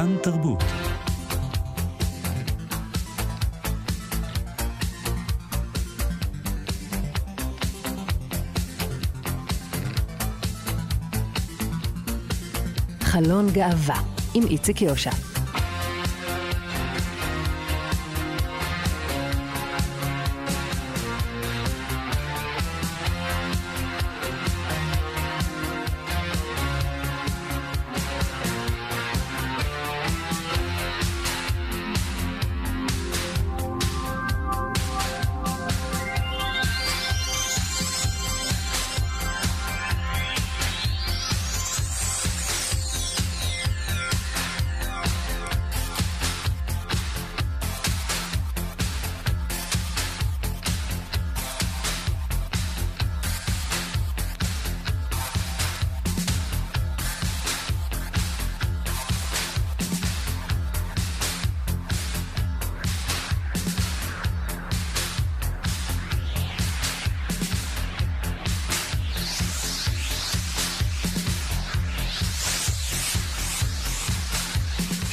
כאן תרבות. חלון גאווה עם איציק יושע.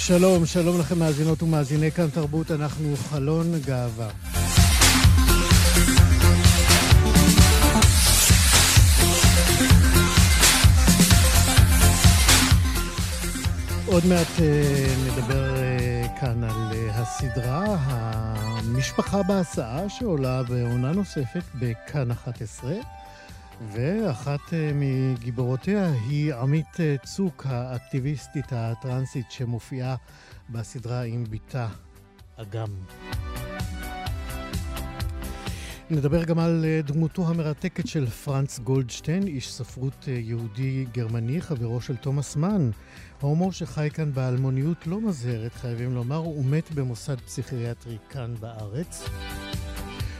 שלום, שלום לכם מאזינות ומאזיני כאן תרבות, אנחנו חלון גאווה. עוד מעט uh, נדבר uh, כאן על uh, הסדרה המשפחה בהסעה שעולה בעונה נוספת בכאן 11. ואחת אה, מגיבורותיה היא עמית אה, צוק, האקטיביסטית הטרנסית שמופיעה בסדרה עם בתה אגם. נדבר גם על אה, דמותו המרתקת של פרנץ גולדשטיין, איש ספרות יהודי גרמני, חברו של תומאס מן. ההומור שחי כאן באלמוניות לא מזהרת, חייבים לומר, הוא מת במוסד פסיכיאטרי כאן בארץ.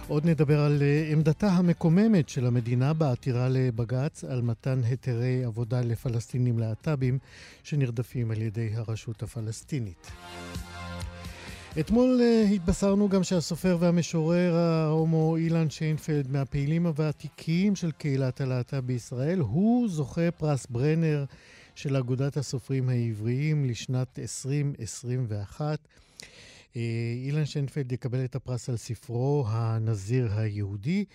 עוד נדבר על אה, עמדתה המקוממת של המדינה בעתירה לבג"ץ על מתן היתרי עבודה לפלסטינים להט"בים שנרדפים על ידי הרשות הפלסטינית. אתמול uh, התבשרנו גם שהסופר והמשורר ההומו אילן שיינפלד, מהפעילים הוותיקים של קהילת הלהט"ב בישראל, הוא זוכה פרס ברנר של אגודת הסופרים העבריים לשנת 2021. אה, אילן שיינפלד יקבל את הפרס על ספרו הנזיר היהודי,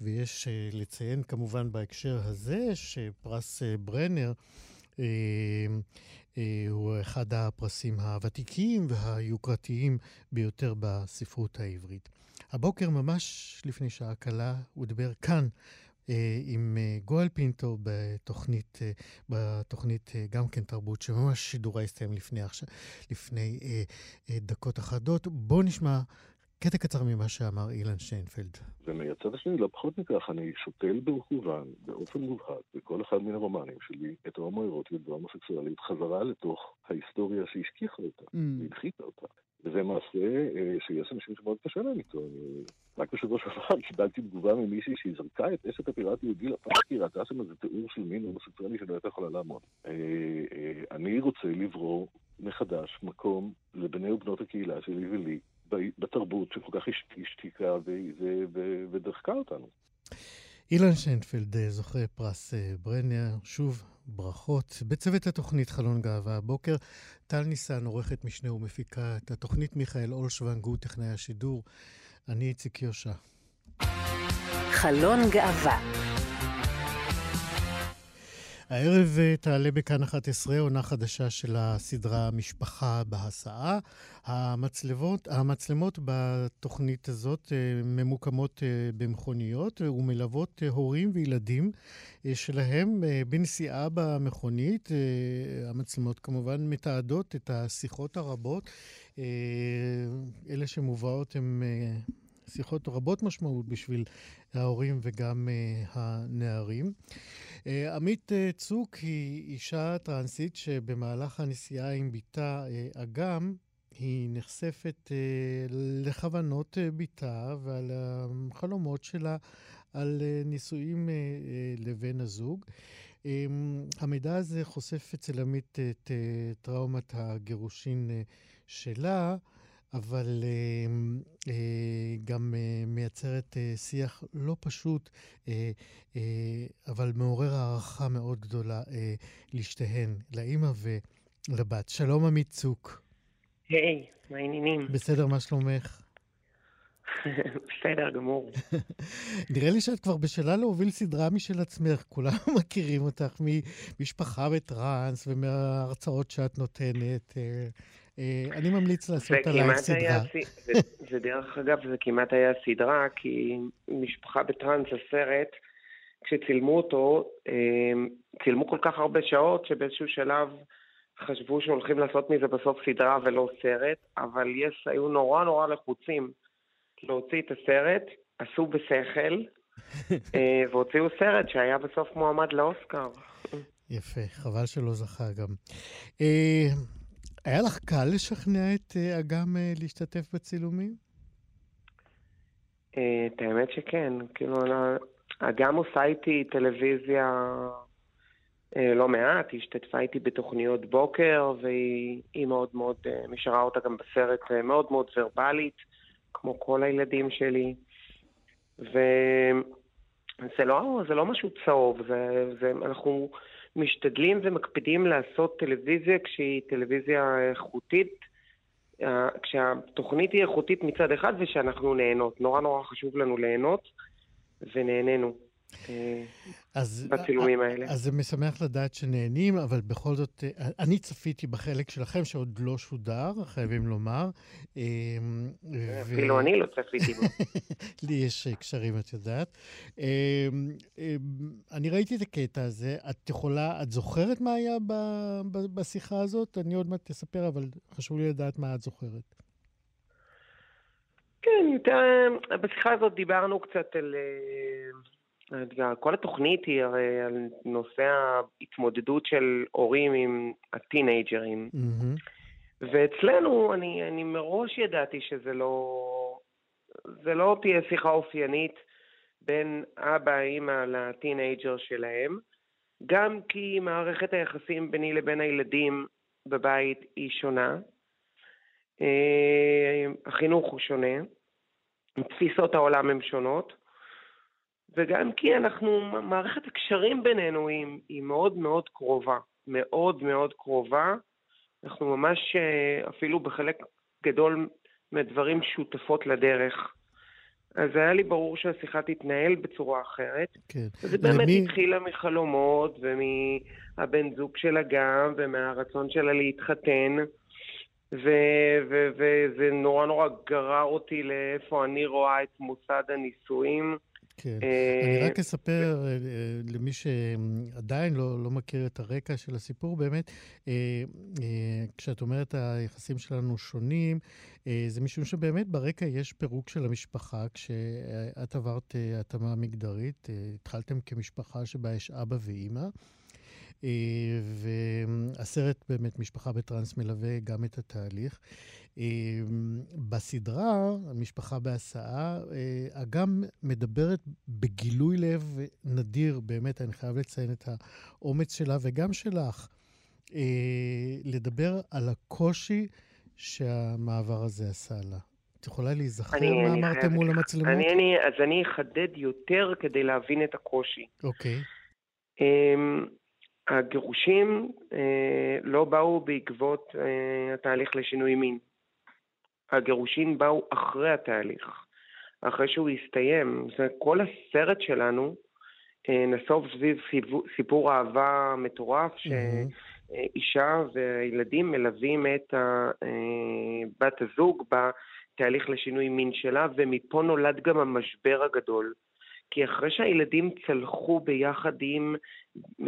ויש אה, לציין כמובן בהקשר הזה שפרס אה, ברנר הוא אחד הפרסים הוותיקים והיוקרתיים ביותר בספרות העברית. הבוקר, ממש לפני שעה קלה, הוא דיבר כאן עם אה, גואל פינטו בתוכנית, אה, בתוכנית גם כן תרבות, שממש שידורה הסתיים לפני, לפני דקות אחדות. בואו נשמע קטע קצר ממה שאמר אילן שיינפלד. ומהצד השני, לא פחות מכך, אני שותל במכוון, באופן מובהק, בכל אחד מן הרומנים שלי, את ההומואירוטיות וההומוסקסואלית חזרה לתוך ההיסטוריה שהשכיחה אותה, mm. והדחיקה אותה. וזה מעשה אה, שיש אנשים שמאוד קשה להם איתו. רק בשבוע שעבר קיבלתי תגובה ממישהי שהיא זרקה את אשת הפיראט יהודי לפח כי ראתה שם איזה תיאור של מין הומוסקסואלי שלא הייתה יכולה לעמוד. אה, אה, אני רוצה לברור מחדש מקום לבני ובנות הקהילה שלי ולי בתרבות שכל כך השתיקה ודחקה אותנו. אילן שיינפלד זוכה פרס ברנר, שוב ברכות. בצוות התוכנית חלון גאווה הבוקר, טל ניסן, עורכת משנה ומפיקה את התוכנית מיכאל אולשוונג, הוא טכנאי השידור. אני איציק יושע. חלון גאווה הערב אה, תעלה בכאן 11 עונה חדשה של הסדרה משפחה בהסעה. המצלמות, המצלמות בתוכנית הזאת אה, ממוקמות אה, במכוניות ומלוות הורים וילדים שלהם בנסיעה במכונית. המצלמות כמובן מתעדות את השיחות הרבות. אלה שמובאות הן שיחות רבות משמעות בשביל ההורים וגם uh, הנערים. Uh, עמית uh, צוק היא אישה טרנסית שבמהלך הנסיעה עם בתה uh, אגם, היא נחשפת uh, לכוונות uh, בתה ועל החלומות שלה על uh, נישואים uh, uh, לבן הזוג. Um, המידע הזה חושף אצל עמית את uh, טראומת הגירושין uh, שלה. אבל אה, אה, גם אה, מייצרת אה, שיח לא פשוט, אה, אה, אבל מעורר הערכה מאוד גדולה אה, לשתיהן, לאימא לבת. שלום עמית צוק. היי, מה העניינים? בסדר, מה שלומך? בסדר גמור. נראה לי שאת כבר בשלה להוביל סדרה משל עצמך. כולם מכירים אותך ממשפחה בטראנס ומההרצאות שאת נותנת. אה, אני ממליץ לעשות עלייך סדרה. ודרך אגב, זה כמעט היה סדרה, כי משפחה בטראנס, הסרט, כשצילמו אותו, אה, צילמו כל כך הרבה שעות, שבאיזשהו שלב חשבו שהולכים לעשות מזה בסוף סדרה ולא סרט, אבל יש, היו נורא נורא לחוצים להוציא את הסרט, עשו בשכל, אה, והוציאו סרט שהיה בסוף מועמד לאוסקר. יפה, חבל שלא זכה גם. אה, היה לך קל לשכנע את אה, אגם להשתתף בצילומים? את האמת שכן. כאילו, אגם עושה איתי טלוויזיה לא מעט, היא השתתפה איתי בתוכניות בוקר, והיא מאוד מאוד, משארה אותה גם בסרט מאוד מאוד ורבלית. כמו כל הילדים שלי. וזה לא, זה לא משהו צהוב, זה, זה, אנחנו משתדלים ומקפידים לעשות טלוויזיה כשהיא טלוויזיה איכותית, אה, כשהתוכנית היא איכותית מצד אחד ושאנחנו נהנות. נורא נורא חשוב לנו ליהנות, ונהנינו. אז, בצילומים האלה. אז זה משמח לדעת שנהנים, אבל בכל זאת, אה, אני צפיתי בחלק שלכם שעוד לא שודר, חייבים לומר. אפילו ו... אני לא צפיתי בו. לי יש קשרים, את יודעת. אני ראיתי את הקטע הזה. את יכולה, את זוכרת מה היה ב, ב, בשיחה הזאת? אני עוד מעט אספר, אבל חשוב לי לדעת מה את זוכרת. כן, בשיחה הזאת דיברנו קצת על... כל התוכנית היא הרי על נושא ההתמודדות של הורים עם הטינג'רים. Mm-hmm. ואצלנו, אני, אני מראש ידעתי שזה לא... זה לא תהיה שיחה אופיינית בין אבא, אימא לטינג'ר שלהם, גם כי מערכת היחסים ביני לבין הילדים בבית היא שונה. אה, החינוך הוא שונה, תפיסות העולם הן שונות. וגם כי אנחנו, מערכת הקשרים בינינו היא, היא מאוד מאוד קרובה, מאוד מאוד קרובה. אנחנו ממש אה, אפילו בחלק גדול מהדברים שותפות לדרך. אז היה לי ברור שהשיחה תתנהל בצורה אחרת. כן. וזה באמת למי... התחילה מחלומות ומהבן זוג שלה גם, ומהרצון שלה להתחתן. וזה נורא נורא גרר אותי לאיפה אני רואה את מוסד הנישואים. כן. אה, אני רק אספר אה, למי שעדיין לא, לא מכיר את הרקע של הסיפור, באמת, אה, כשאת אומרת היחסים שלנו שונים, זה משום שבאמת ברקע יש פירוק של המשפחה. כשאת עברת התאמה מגדרית, התחלתם כמשפחה שבה יש אבא ואימא. והסרט באמת, משפחה בטראנס מלווה גם את התהליך. אמ, בסדרה, המשפחה בהסעה, אה, אגם מדברת בגילוי לב נדיר, באמת, אני חייב לציין את האומץ שלה וגם שלך, אה, לדבר על הקושי שהמעבר הזה עשה לה. את יכולה להיזכר אני, מה אני אמרתם חייב... מול המצלמות? אני, אני, אז אני אחדד יותר כדי להבין את הקושי. אוקיי. Um, הגירושים uh, לא באו בעקבות uh, התהליך לשינוי מין. הגירושין באו אחרי התהליך, אחרי שהוא הסתיים. זה כל הסרט שלנו אה, נסוב סביב סיפור אהבה מטורף, שאישה והילדים מלווים את אה, בת הזוג בתהליך לשינוי מין שלה, ומפה נולד גם המשבר הגדול. כי אחרי שהילדים צלחו ביחד עם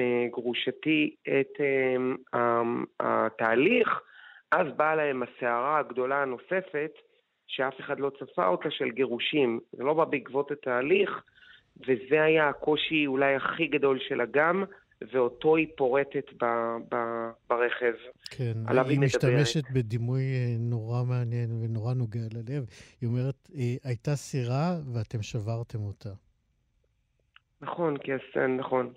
אה, גרושתי את התהליך, אז באה להם הסערה הגדולה הנוספת, שאף אחד לא צפה אותה, של גירושים. זה לא בא בעקבות התהליך, וזה היה הקושי אולי הכי גדול של אגם, ואותו היא פורטת ב, ב, ברכב. כן, עליו היא, היא משתמשת בדימוי אה, נורא מעניין ונורא נוגע ללב. היא אומרת, אה, הייתה סירה ואתם שברתם אותה. נכון, כי הסן, נכון.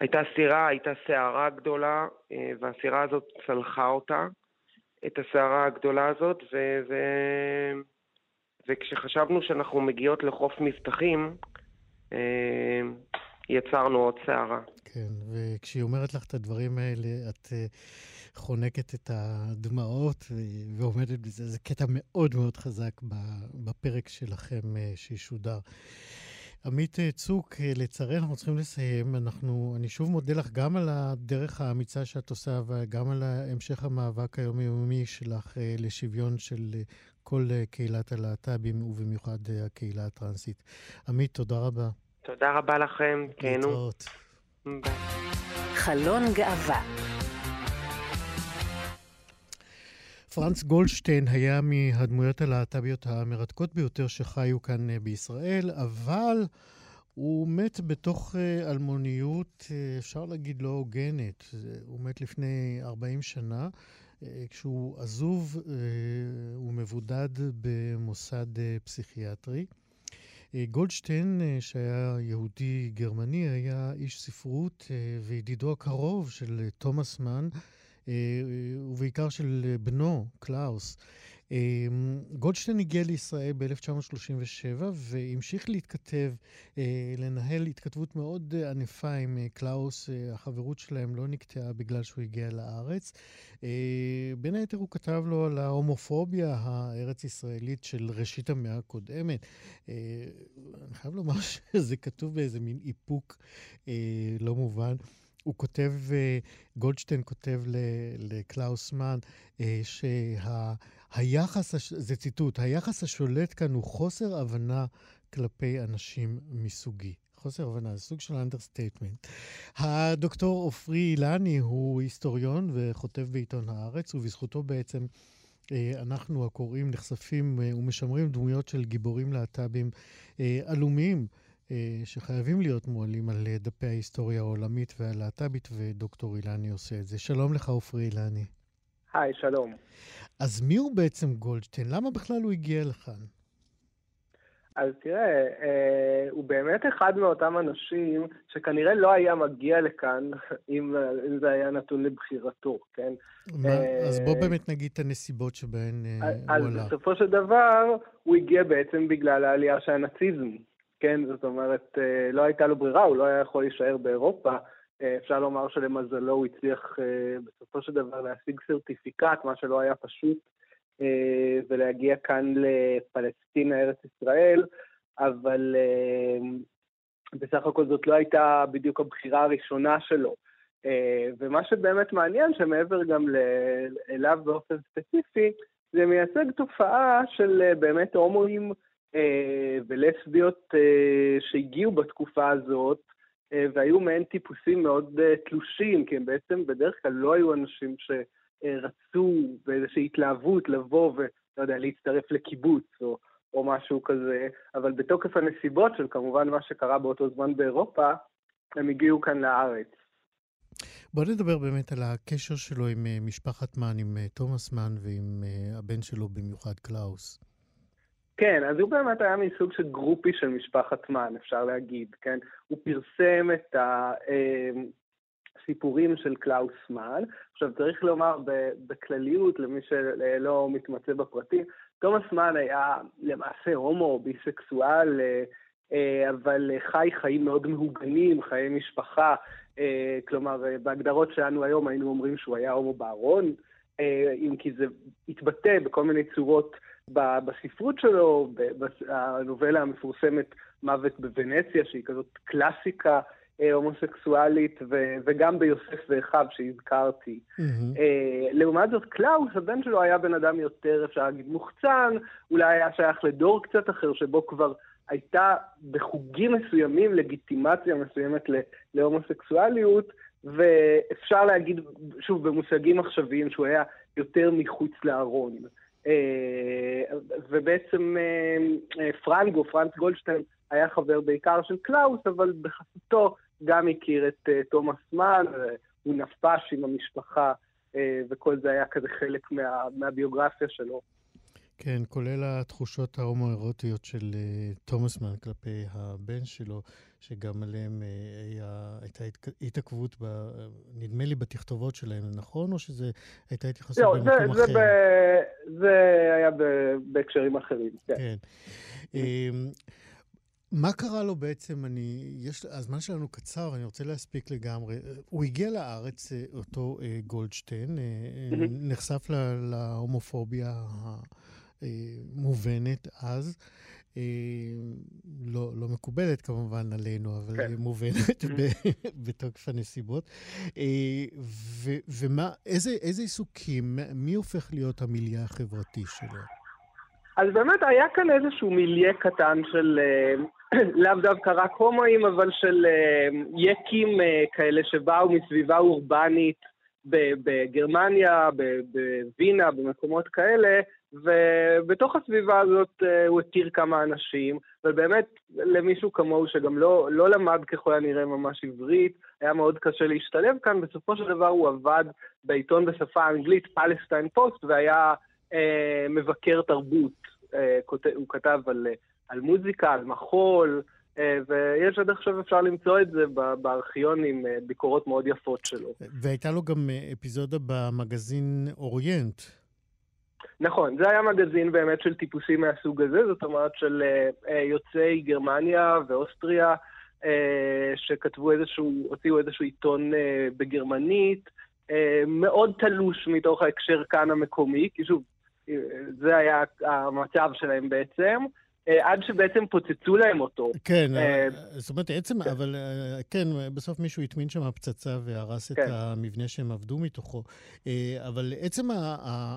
הייתה סירה, הייתה סערה גדולה, אה, והסירה הזאת צלחה אותה. את הסערה הגדולה הזאת, ו... ו... וכשחשבנו שאנחנו מגיעות לחוף מבטחים, אה, יצרנו עוד סערה. כן. וכשהיא אומרת לך את הדברים האלה, את uh, חונקת את הדמעות ועומדת בזה. זה קטע מאוד מאוד חזק בפרק שלכם שישודר. עמית אה, צוק, לצערי אנחנו צריכים לסיים. אנחנו, אני שוב מודה לך גם על הדרך האמיצה שאת עושה וגם על המשך המאבק היומיומי שלך לשוויון של כל קהילת הלהט"בים ובמיוחד הקהילה הטרנסית. עמית, תודה רבה. תודה רבה לכם, תהנו. חלון גאווה פרנץ גולדשטיין היה מהדמויות הלהט"ביות המרתקות ביותר שחיו כאן אה, בישראל, אבל הוא מת בתוך אה, אלמוניות, אה, אפשר להגיד לא הוגנת. הוא מת לפני 40 שנה, כשהוא עזוב ומבודד במוסד פסיכיאטרי. גולדשטיין, שהיה יהודי גרמני, היה איש ספרות וידידו הקרוב של תומאס מן, ובעיקר של בנו, קלאוס. גולדשטיין הגיע לישראל ב-1937 והמשיך להתכתב, אה, לנהל התכתבות מאוד ענפה עם אה, קלאוס. אה, החברות שלהם לא נקטעה בגלל שהוא הגיע לארץ. בין היתר הוא כתב לו על ההומופוביה הארץ-ישראלית של ראשית המאה הקודמת. אני חייב לומר שזה כתוב באיזה מין איפוק לא מובן. הוא כותב, גולדשטיין כותב לקלאוס מן, שה... היחס, זה ציטוט, היחס השולט כאן הוא חוסר הבנה כלפי אנשים מסוגי. חוסר הבנה, זה סוג של understatement. הדוקטור עופרי אילני הוא היסטוריון וכותב בעיתון הארץ, ובזכותו בעצם אה, אנחנו הקוראים נחשפים אה, ומשמרים דמויות של גיבורים להט"בים אה, עלומים. שחייבים להיות מועלים על דפי ההיסטוריה העולמית והלהט"בית, ודוקטור אילני עושה את זה. שלום לך, עופרי אילני. היי, שלום. אז מי הוא בעצם גולדשטיין? למה בכלל הוא הגיע לכאן? אז תראה, אה, הוא באמת אחד מאותם אנשים שכנראה לא היה מגיע לכאן אם, אם זה היה נתון לבחירתו, כן? מה, אה, אז בוא באמת נגיד את הנסיבות שבהן אה, הוא עלה. אז בסופו של דבר, הוא הגיע בעצם בגלל העלייה של הנאציזם, כן? זאת אומרת, אה, לא הייתה לו ברירה, הוא לא היה יכול להישאר באירופה. אה, אפשר לומר שלמזלו הוא הצליח אה, בסופו של דבר להשיג סרטיפיקט, מה שלא היה פשוט, ולהגיע כאן לפלסטינה, ארץ ישראל, אבל בסך הכל זאת לא הייתה בדיוק הבחירה הראשונה שלו. ומה שבאמת מעניין, שמעבר גם אליו באופן ספציפי, זה מייצג תופעה של באמת הומואים ולסביות שהגיעו בתקופה הזאת, אה, והיו מעין טיפוסים מאוד אה, תלושים, כי הם בעצם בדרך כלל לא היו אנשים שרצו באיזושהי התלהבות לבוא ולא יודע, להצטרף לקיבוץ או, או משהו כזה, אבל בתוקף הנסיבות של כמובן מה שקרה באותו זמן באירופה, הם הגיעו כאן לארץ. בוא נדבר באמת על הקשר שלו עם אה, משפחת מן, עם תומאס מן ועם הבן שלו במיוחד, קלאוס. כן, אז הוא באמת היה מסוג של גרופי של משפחת מן, אפשר להגיד, כן? הוא פרסם את הסיפורים של קלאוס מן. עכשיו, צריך לומר בכלליות, למי שלא מתמצא בפרטים, תומאס מן היה למעשה הומו, ביסקסואל, אה, אבל חי חיים מאוד מהוגנים, חיי משפחה. אה, כלומר, בהגדרות שלנו היום היינו אומרים שהוא היה הומו בארון, אה, אם כי זה התבטא בכל מיני צורות בספרות שלו, בנובלה המפורסמת מוות בוונציה, שהיא כזאת קלאסיקה אה, הומוסקסואלית, וגם ביוסף ואחיו שהזכרתי. Mm-hmm. לעומת זאת, קלאוס, הבן שלו היה בן אדם יותר, אפשר להגיד, מוחצן, אולי היה שייך לדור קצת אחר, שבו כבר הייתה בחוגים מסוימים לגיטימציה מסוימת להומוסקסואליות, ואפשר להגיד, שוב, במושגים עכשוויים, שהוא היה יותר מחוץ לארון. אה, ובעצם אה, אה, פרנגו, פרנץ גולדשטיין, היה חבר בעיקר של קלאוס, אבל בחסותו גם הכיר את תומאס מן, הוא נפש עם המשפחה, וכל זה היה כזה חלק מה, מהביוגרפיה שלו. כן, כולל התחושות ההומואירוטיות של תומאס מן כלפי הבן שלו. שגם עליהם אה, היה, הייתה התעכבות, ב, נדמה לי, בתכתובות שלהם, נכון? או שזה הייתה התייחסות לא, במקום זה, אחר? זה, ב, זה היה ב, בהקשרים אחרים, כן. כן. אמ, מה קרה לו בעצם? אני, יש, הזמן שלנו קצר, אני רוצה להספיק לגמרי. הוא הגיע לארץ, אותו גולדשטיין, נחשף להומופוביה המובנת אז. לא, לא מקובלת כמובן עלינו, אבל כן. מובנת בתוקף הנסיבות. ומה, איזה, איזה עיסוקים, מי הופך להיות המיליה החברתי שלו? אז באמת היה כאן איזשהו מיליה קטן של, אה, לאו דווקא רק הומואים, אבל של אה, יקים אה, כאלה שבאו מסביבה אורבנית בגרמניה, בווינה, במקומות כאלה, ובתוך הסביבה הזאת הוא הכיר כמה אנשים, ובאמת למישהו כמוהו שגם לא, לא למד ככל הנראה ממש עברית, היה מאוד קשה להשתלב כאן, בסופו של דבר הוא עבד בעיתון בשפה האנגלית, פלסטיין פוסט, והיה אה, מבקר תרבות. אה, הוא כתב על, אה, על מוזיקה, על מחול, אה, ויש עד עכשיו אפשר למצוא את זה בארכיונים, אה, ביקורות מאוד יפות שלו. והייתה לו גם אה, אפיזודה במגזין אוריינט. נכון, זה היה מגזין באמת של טיפוסים מהסוג הזה, זאת אומרת של יוצאי גרמניה ואוסטריה, שכתבו איזשהו, הוציאו איזשהו עיתון בגרמנית, מאוד תלוש מתוך ההקשר כאן המקומי, כי שוב, זה היה המצב שלהם בעצם. אה, עד שבעצם פוצצו להם אותו. כן, אה, זאת אומרת, עצם, כן. אבל אה, כן, בסוף מישהו הטמין שם פצצה והרס כן. את המבנה שהם עבדו מתוכו. אבל עצם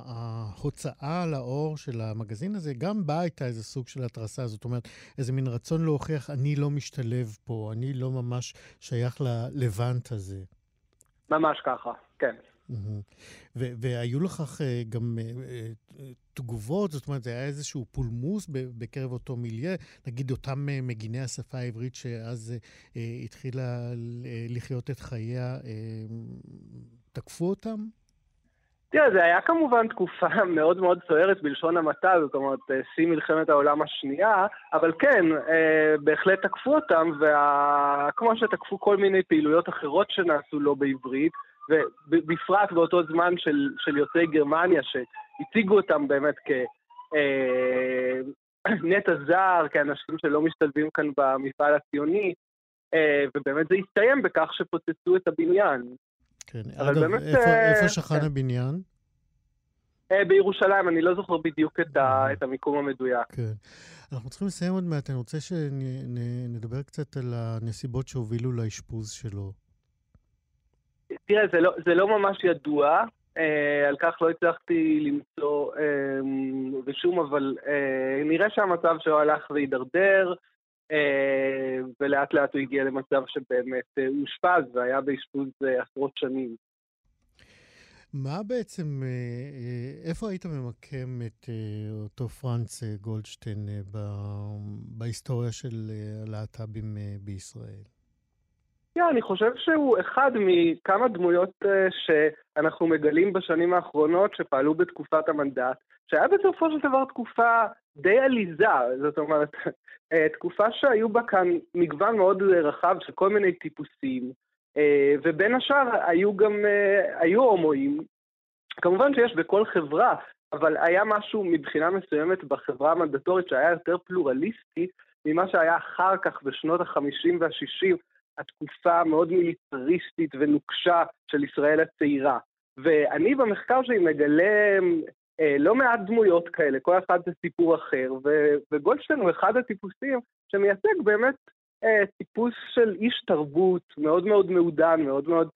ההוצאה לאור של המגזין הזה, גם בה הייתה איזה סוג של התרסה, זאת אומרת, איזה מין רצון להוכיח, אני לא משתלב פה, אני לא ממש שייך ללבנט הזה. ממש ככה, כן. והיו לכך אה, גם אה, אה, תגובות, זאת אומרת, זה היה איזשהו פולמוס בקרב אותו מיליה, נגיד אותם מגיני השפה העברית שאז התחילה לחיות את חייה, תקפו אותם? תראה, זה היה כמובן תקופה מאוד מאוד סוערת בלשון המעטה, זאת אומרת, שיא מלחמת העולם השנייה, אבל כן, בהחלט תקפו אותם, וכמו שתקפו כל מיני פעילויות אחרות שנעשו לא בעברית, ובפרט באותו זמן של, של יוצאי גרמניה, שהציגו אותם באמת כנטע אה, זר, כאנשים שלא משתלבים כאן במפעל הציוני, אה, ובאמת זה הסתיים בכך שפוצצו את הבניין. כן, אגב, באמת, איפה, אה, איפה שכן כן. הבניין? בירושלים, אני לא זוכר בדיוק את, ה, את המיקום המדויק. כן. אנחנו צריכים לסיים עוד מעט, אני רוצה שנדבר קצת על הנסיבות שהובילו לאשפוז שלו. תראה, זה לא, זה לא ממש ידוע, אה, על כך לא הצלחתי למצוא אה, ושום, אבל אה, נראה שהמצב שלו הלך והידרדר, אה, ולאט לאט הוא הגיע למצב שבאמת אה, הוא אושפז והיה באשפוז אה, עשרות שנים. מה בעצם, אה, אה, איפה היית ממקם את אה, אותו פרנץ גולדשטיין בהיסטוריה של הלהט"בים בישראל? Yeah, אני חושב שהוא אחד מכמה דמויות uh, שאנחנו מגלים בשנים האחרונות שפעלו בתקופת המנדט, שהיה בסופו של דבר תקופה די עליזה, זאת אומרת, uh, תקופה שהיו בה כאן מגוון מאוד רחב של כל מיני טיפוסים, uh, ובין השאר היו גם, uh, היו הומואים. כמובן שיש בכל חברה, אבל היה משהו מבחינה מסוימת בחברה המנדטורית שהיה יותר פלורליסטי ממה שהיה אחר כך בשנות ה-50 וה-60. התקופה המאוד מיליטריסטית ונוקשה של ישראל הצעירה. ואני במחקר שלי מגלה אה, לא מעט דמויות כאלה, כל אחד זה סיפור אחר, ו- וגולדשטיין הוא אחד הטיפוסים שמייצג באמת אה, טיפוס של איש תרבות מאוד מאוד מעודן, מאוד מאוד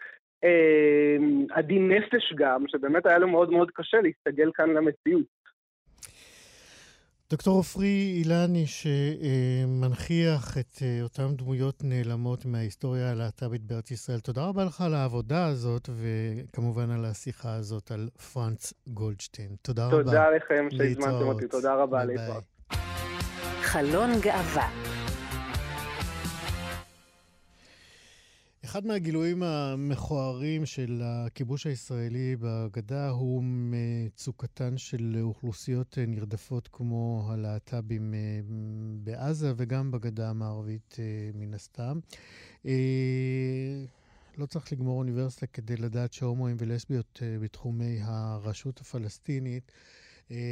אה, עדין נפש גם, שבאמת היה לו מאוד מאוד קשה להסתגל כאן למציאות. דוקטור עופרי אילני, שמנכיח את אה, אותן דמויות נעלמות מההיסטוריה הלהט"בית בארץ ישראל, תודה רבה לך על העבודה הזאת, וכמובן על השיחה הזאת על פרנץ גולדשטיין. תודה, תודה רבה. תודה לכם שהזמנתם אותי, תודה רבה, להתראות. חלון גאווה אחד מהגילויים המכוערים של הכיבוש הישראלי בגדה הוא מצוקתן של אוכלוסיות נרדפות כמו הלהט"בים אה, בעזה וגם בגדה המערבית אה, מן הסתם. אה, לא צריך לגמור אוניברסיטה כדי לדעת שהומואים ולסביות בתחומי הרשות הפלסטינית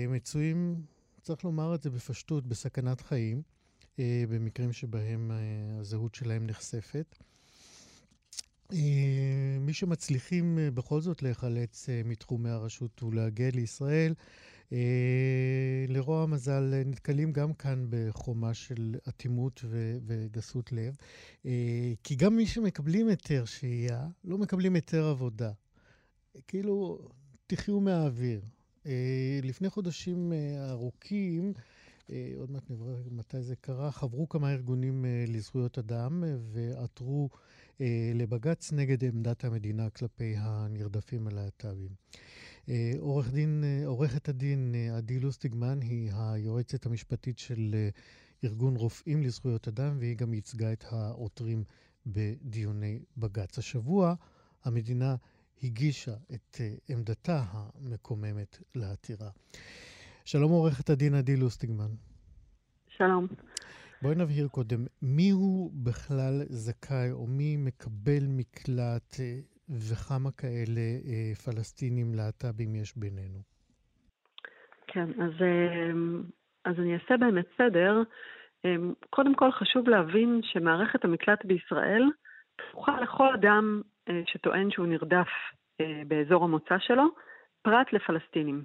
מצויים, צריך לומר את זה בפשטות, בסכנת חיים. במקרים שבהם הזהות שלהם נחשפת. מי שמצליחים בכל זאת להיחלץ מתחומי הרשות ולהגיע לישראל, לרוע המזל נתקלים גם כאן בחומה של אטימות וגסות לב, כי גם מי שמקבלים היתר שהייה, לא מקבלים היתר עבודה. כאילו, תחיו מהאוויר. לפני חודשים ארוכים, עוד מעט נברר מתי זה קרה, חברו כמה ארגונים לזכויות אדם ועתרו לבג"ץ נגד עמדת המדינה כלפי הנרדפים הלהט"בים. עורך דין, עורכת הדין עדי לוסטיגמן היא היועצת המשפטית של ארגון רופאים לזכויות אדם, והיא גם ייצגה את העותרים בדיוני בג"ץ. השבוע המדינה הגישה את עמדתה המקוממת לעתירה. שלום עורכת הדין עדי לוסטיגמן. שלום. בואי נבהיר קודם, מי הוא בכלל זכאי או מי מקבל מקלט וכמה כאלה אה, פלסטינים להט"בים יש בינינו? כן, אז, אז אני אעשה באמת סדר. קודם כל חשוב להבין שמערכת המקלט בישראל פתוחה לכל אדם שטוען שהוא נרדף באזור המוצא שלו, פרט לפלסטינים.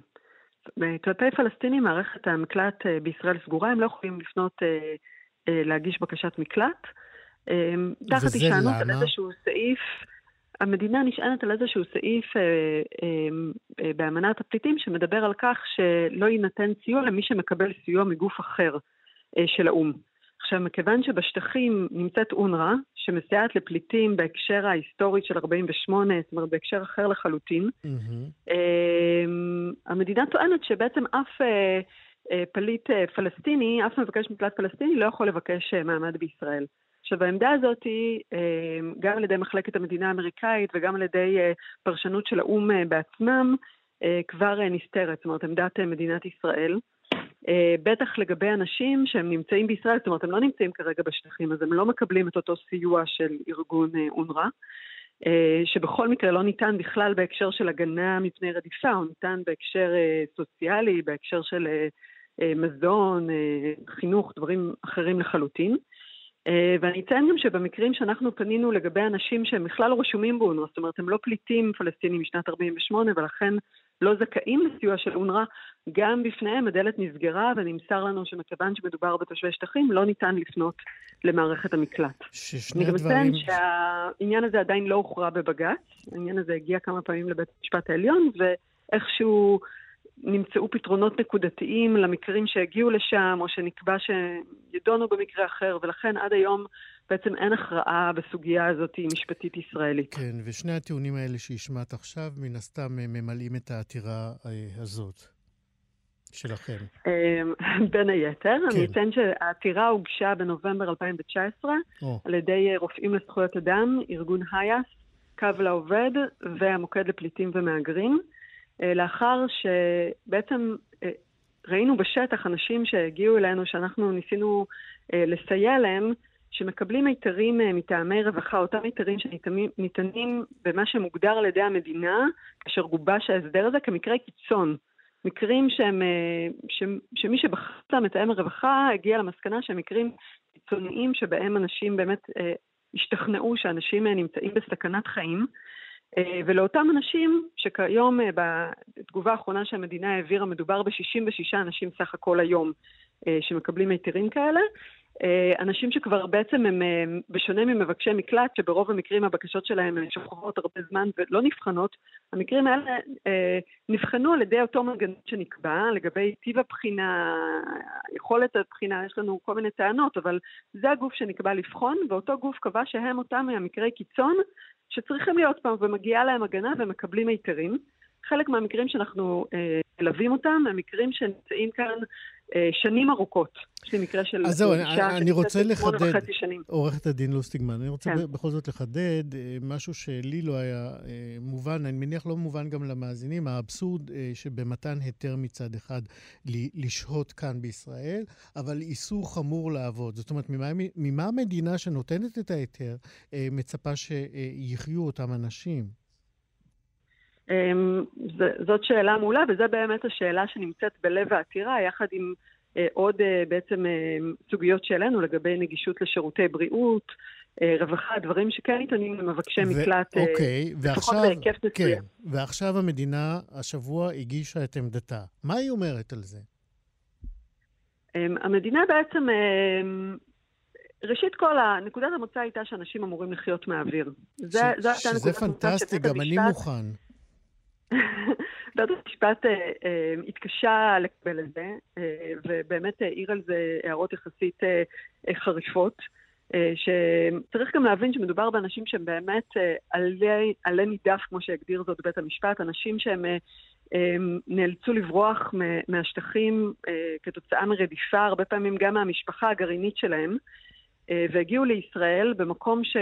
כלפי פלסטינים מערכת המקלט בישראל סגורה, הם לא יכולים לפנות להגיש בקשת מקלט. תחת הישענות על איזשהו סעיף, המדינה נשענת על איזשהו סעיף אה, אה, אה, באמנת הפליטים שמדבר על כך שלא יינתן סיוע למי שמקבל סיוע מגוף אחר אה, של האו"ם. עכשיו, מכיוון שבשטחים נמצאת אונר"א, שמסייעת לפליטים בהקשר ההיסטורי של 48, זאת אומרת בהקשר אחר לחלוטין, mm-hmm. אה, המדינה טוענת שבעצם אף אה, אה, פליט אה, פלסטיני, אף מבקש מקלט פלסטיני לא יכול לבקש אה, מעמד בישראל. עכשיו, העמדה הזאת היא גם על ידי מחלקת המדינה האמריקאית וגם על ידי פרשנות של האו"ם בעצמם כבר נסתרת, זאת אומרת, עמדת מדינת ישראל. בטח לגבי אנשים שהם נמצאים בישראל, זאת אומרת, הם לא נמצאים כרגע בשטחים, אז הם לא מקבלים את אותו סיוע של ארגון אונר"א, שבכל מקרה לא ניתן בכלל בהקשר של הגנה מפני רדיפה, הוא ניתן בהקשר סוציאלי, בהקשר של מזון, חינוך, דברים אחרים לחלוטין. אה, ואני אציין גם שבמקרים שאנחנו פנינו לגבי אנשים שהם בכלל לא רשומים באונר"א, זאת אומרת, הם לא פליטים פלסטינים משנת 48' ולכן לא זכאים לסיוע של אונר"א, גם בפניהם הדלת נסגרה ונמסר לנו שמכיוון שמדובר בתושבי שטחים, לא ניתן לפנות למערכת המקלט. ששני הדברים... אני גם אציין שהעניין הזה עדיין לא הוכרע בבג"ץ, העניין הזה הגיע כמה פעמים לבית המשפט העליון, ואיכשהו נמצאו פתרונות נקודתיים למקרים שהגיעו לשם, או שנקבע שידונו במקרה אחר, ולכן עד היום בעצם אין הכרעה בסוגיה הזאת משפטית ישראלית. כן, ושני הטיעונים האלה שהשמעת עכשיו, מן הסתם ממלאים את העתירה אה, הזאת. שלכם. אמ, בין היתר. כן. אני אציין שהעתירה הוגשה בנובמבר 2019 או. על ידי רופאים לזכויות אדם, ארגון היאס, קו לעובד והמוקד לפליטים ומהגרים. אה, לאחר שבעצם אה, ראינו בשטח אנשים שהגיעו אלינו, שאנחנו ניסינו אה, לסייע להם, שמקבלים היתרים מטעמי רווחה, אותם היתרים שניתנים במה שמוגדר על ידי המדינה, כאשר גובש ההסדר הזה כמקרי קיצון. מקרים שהם, ש, שמי שבחר מתאם הרווחה הגיע למסקנה שהם מקרים קיצוניים שבהם אנשים באמת השתכנעו שאנשים נמצאים בסכנת חיים. אה, ולאותם אנשים שכיום אה, בתגובה האחרונה שהמדינה העבירה מדובר ב-66 אנשים סך הכל היום אה, שמקבלים היתרים כאלה, אנשים שכבר בעצם הם, בשונה ממבקשי מקלט, שברוב המקרים הבקשות שלהם שוכבות הרבה זמן ולא נבחנות, המקרים האלה נבחנו על ידי אותו מנגנון שנקבע לגבי טיב הבחינה, יכולת הבחינה, יש לנו כל מיני טענות, אבל זה הגוף שנקבע לבחון, ואותו גוף קבע שהם אותם מקרי קיצון שצריכים להיות פעם, ומגיעה להם הגנה ומקבלים היתרים. חלק מהמקרים שאנחנו אה, מלווים אותם הם מקרים שנמצאים כאן שנים ארוכות. יש לי מקרה של אז זהו, אני, אני רוצה לחדד, עורכת הדין לוסטיגמן, אני רוצה כן. בכל זאת לחדד אה, משהו שלי לא היה אה, מובן, אני מניח לא מובן גם למאזינים, האבסורד אה, שבמתן היתר מצד אחד לשהות כאן בישראל, אבל איסור חמור לעבוד. זאת אומרת, ממה, ממה המדינה שנותנת את ההיתר אה, מצפה שיחיו אותם אנשים? אמ, זאת שאלה מעולה, וזו באמת השאלה שנמצאת בלב העתירה, יחד עם עוד בעצם סוגיות שהעלינו לגבי נגישות לשירותי בריאות, רווחה, דברים שכן ניתנים למבקשי מקלט, אוקיי, לפחות בהיקף מסוים. כן, ועכשיו המדינה השבוע הגישה את עמדתה. מה היא אומרת על זה? המדינה בעצם ראשית כל, נקודת המוצא הייתה שאנשים אמורים לחיות מהאוויר. ש... הייתה נקודת המוצא פנטסטי, גם אני מוכן. בית המשפט אה, אה, התקשה לקבל את זה, אה, ובאמת העיר על זה הערות יחסית חריפות. שצריך גם להבין שמדובר באנשים שהם באמת עלי, עלי נידף, כמו שהגדיר זאת בית המשפט, אנשים שהם אה, נאלצו לברוח מהשטחים כתוצאה מרדיפה, הרבה פעמים גם מהמשפחה הגרעינית שלהם. והגיעו לישראל במקום ש,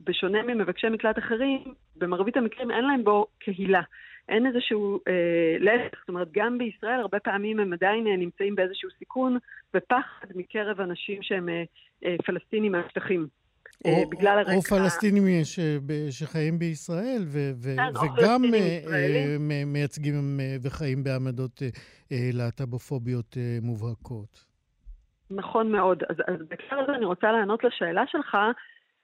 שבשונה ממבקשי מקלט אחרים, במרבית המקרים אין להם בו קהילה. אין איזשהו, אה, להפך, זאת אומרת, גם בישראל הרבה פעמים הם עדיין אה, נמצאים באיזשהו סיכון ופחד מקרב אנשים שהם אה, אה, פלסטינים מהשטחים. או, אה, בגלל הרקע... או פלסטינים ש, שחיים בישראל ו, ו, כן, וגם מייצגים וחיים בעמדות להט"בופוביות מובהקות. נכון מאוד. אז, אז בהקשר הזה אני רוצה לענות לשאלה שלך.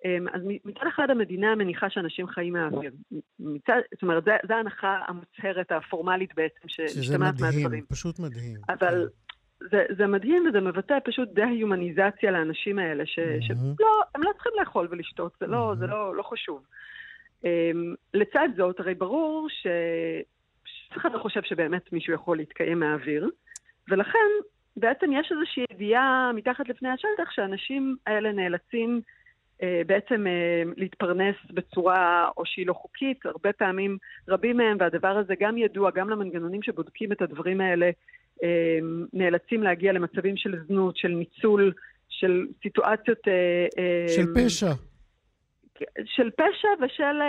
אמ, אז מצד אחד המדינה מניחה שאנשים חיים מהאוויר. מצד, זאת אומרת, זו ההנחה המוצהרת, הפורמלית בעצם, שמשתמעת מהדברים. שזה מדהים, פשוט מדהים. אבל כן. זה, זה מדהים וזה מבטא פשוט דה-הומניזציה לאנשים האלה, ש, mm-hmm. שלא, הם לא צריכים לאכול ולשתות, זה, לא, mm-hmm. זה לא, לא חשוב. Um, לצד זאת, הרי ברור שאף אחד לא חושב שבאמת מישהו יכול להתקיים מהאוויר, ולכן בעצם יש איזושהי ידיעה מתחת לפני השטח שהאנשים האלה נאלצים בעצם אה, להתפרנס בצורה או שהיא לא חוקית, הרבה פעמים רבים מהם, והדבר הזה גם ידוע, גם למנגנונים שבודקים את הדברים האלה, אה, נאלצים להגיע למצבים של זנות, של ניצול, של סיטואציות... אה, אה, של פשע. של פשע ושל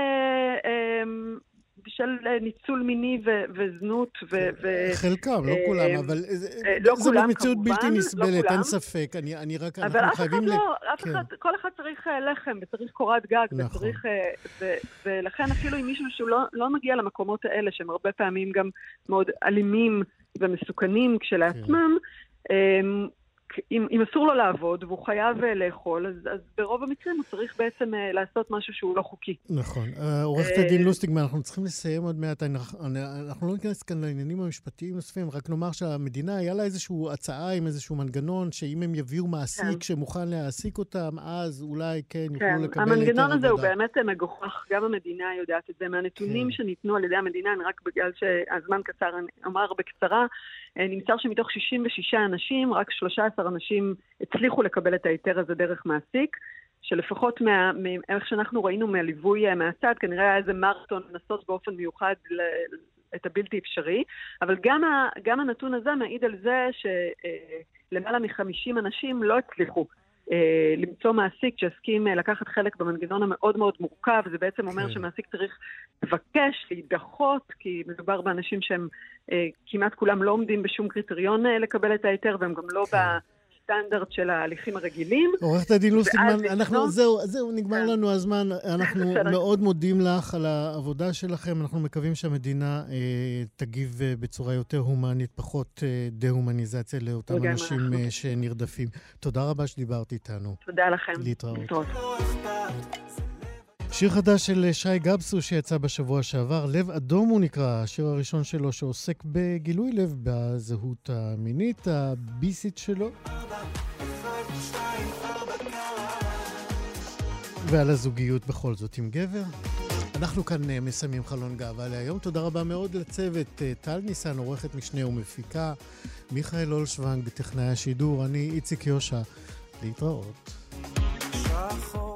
אה, אה, ניצול מיני ו- וזנות. ו- ו- חלקם, לא כולם, אה, אבל אה, לא כולם, במציאות כמובן, בלתי לא נסבלת, לא אין ספק. אני, אני רק, אנחנו חייבים... אבל אף אחד לא, כן. כל אחד צריך לחם וצריך קורת גג, נכון. וצריך... ו- ולכן אפילו אם מישהו שהוא לא, לא מגיע למקומות האלה, שהם הרבה פעמים גם מאוד אלימים ומסוכנים כשלעצמם, כן. אם, אם אסור לו לעבוד והוא חייב אה, לאכול, אז, אז ברוב המקרים הוא צריך בעצם uh, לעשות משהו שהוא לא חוקי. נכון. Uh, עורכת הדין לוסטיגמן, אנחנו צריכים לסיים עוד מעט. אנחנו, לא ניכנס כאן לעניינים המשפטיים נוספים, רק נאמר שהמדינה, היה לה איזושהי הצעה עם איזשהו מנגנון, שאם הם יביאו מעסיק כן. שמוכן להעסיק אותם, אז אולי כן יוכלו כן. לקבל יותר עבודה. המנגנון הזה הוא באמת מגוחך, גם המדינה יודעת את זה. מהנתונים כן. שניתנו על ידי המדינה, רק בגלל שהזמן קצר, אני אומר בקצרה, נמסר שמתוך 66 אנשים, רק 13 אנשים הצליחו לקבל את ההיתר הזה דרך מעסיק, שלפחות מאיך שאנחנו ראינו מהליווי אה, מהצד, כנראה היה איזה מרתון לנסות באופן מיוחד ל, את הבלתי אפשרי, אבל גם, ה, גם הנתון הזה מעיד על זה שלמעלה אה, מ-50 אנשים לא הצליחו אה, למצוא מעסיק שיסכים אה, לקחת חלק במנגנון המאוד מאוד מורכב, זה בעצם אומר כן. שמעסיק צריך לבקש, להידחות, כי מדובר באנשים שהם אה, כמעט כולם לא עומדים בשום קריטריון לקבל את ההיתר, והם גם לא כן. בסטנדרט של ההליכים הרגילים. עורכת הדין לוסטיגמן, אנחנו, זהו, זהו, נגמר כן. לנו הזמן. אנחנו מאוד מודים לך על העבודה שלכם. אנחנו מקווים שהמדינה אה, תגיב אה, בצורה יותר הומנית, פחות אה, דה-הומניזציה לאותם אנשים אה, שנרדפים. תודה רבה שדיברת איתנו. תודה לכם. להתראות. להתראות. שיר חדש של שי גבסו שיצא בשבוע שעבר, לב אדום הוא נקרא, השיר הראשון שלו שעוסק בגילוי לב בזהות המינית הביסית שלו. ועל הזוגיות בכל זאת עם גבר. אנחנו כאן אה, מסיימים חלון גאווה להיום. תודה רבה מאוד לצוות אה, טל ניסן, עורכת משנה ומפיקה, מיכאל אולשוונג, טכנאי השידור, אני איציק יושע. להתראות. שחור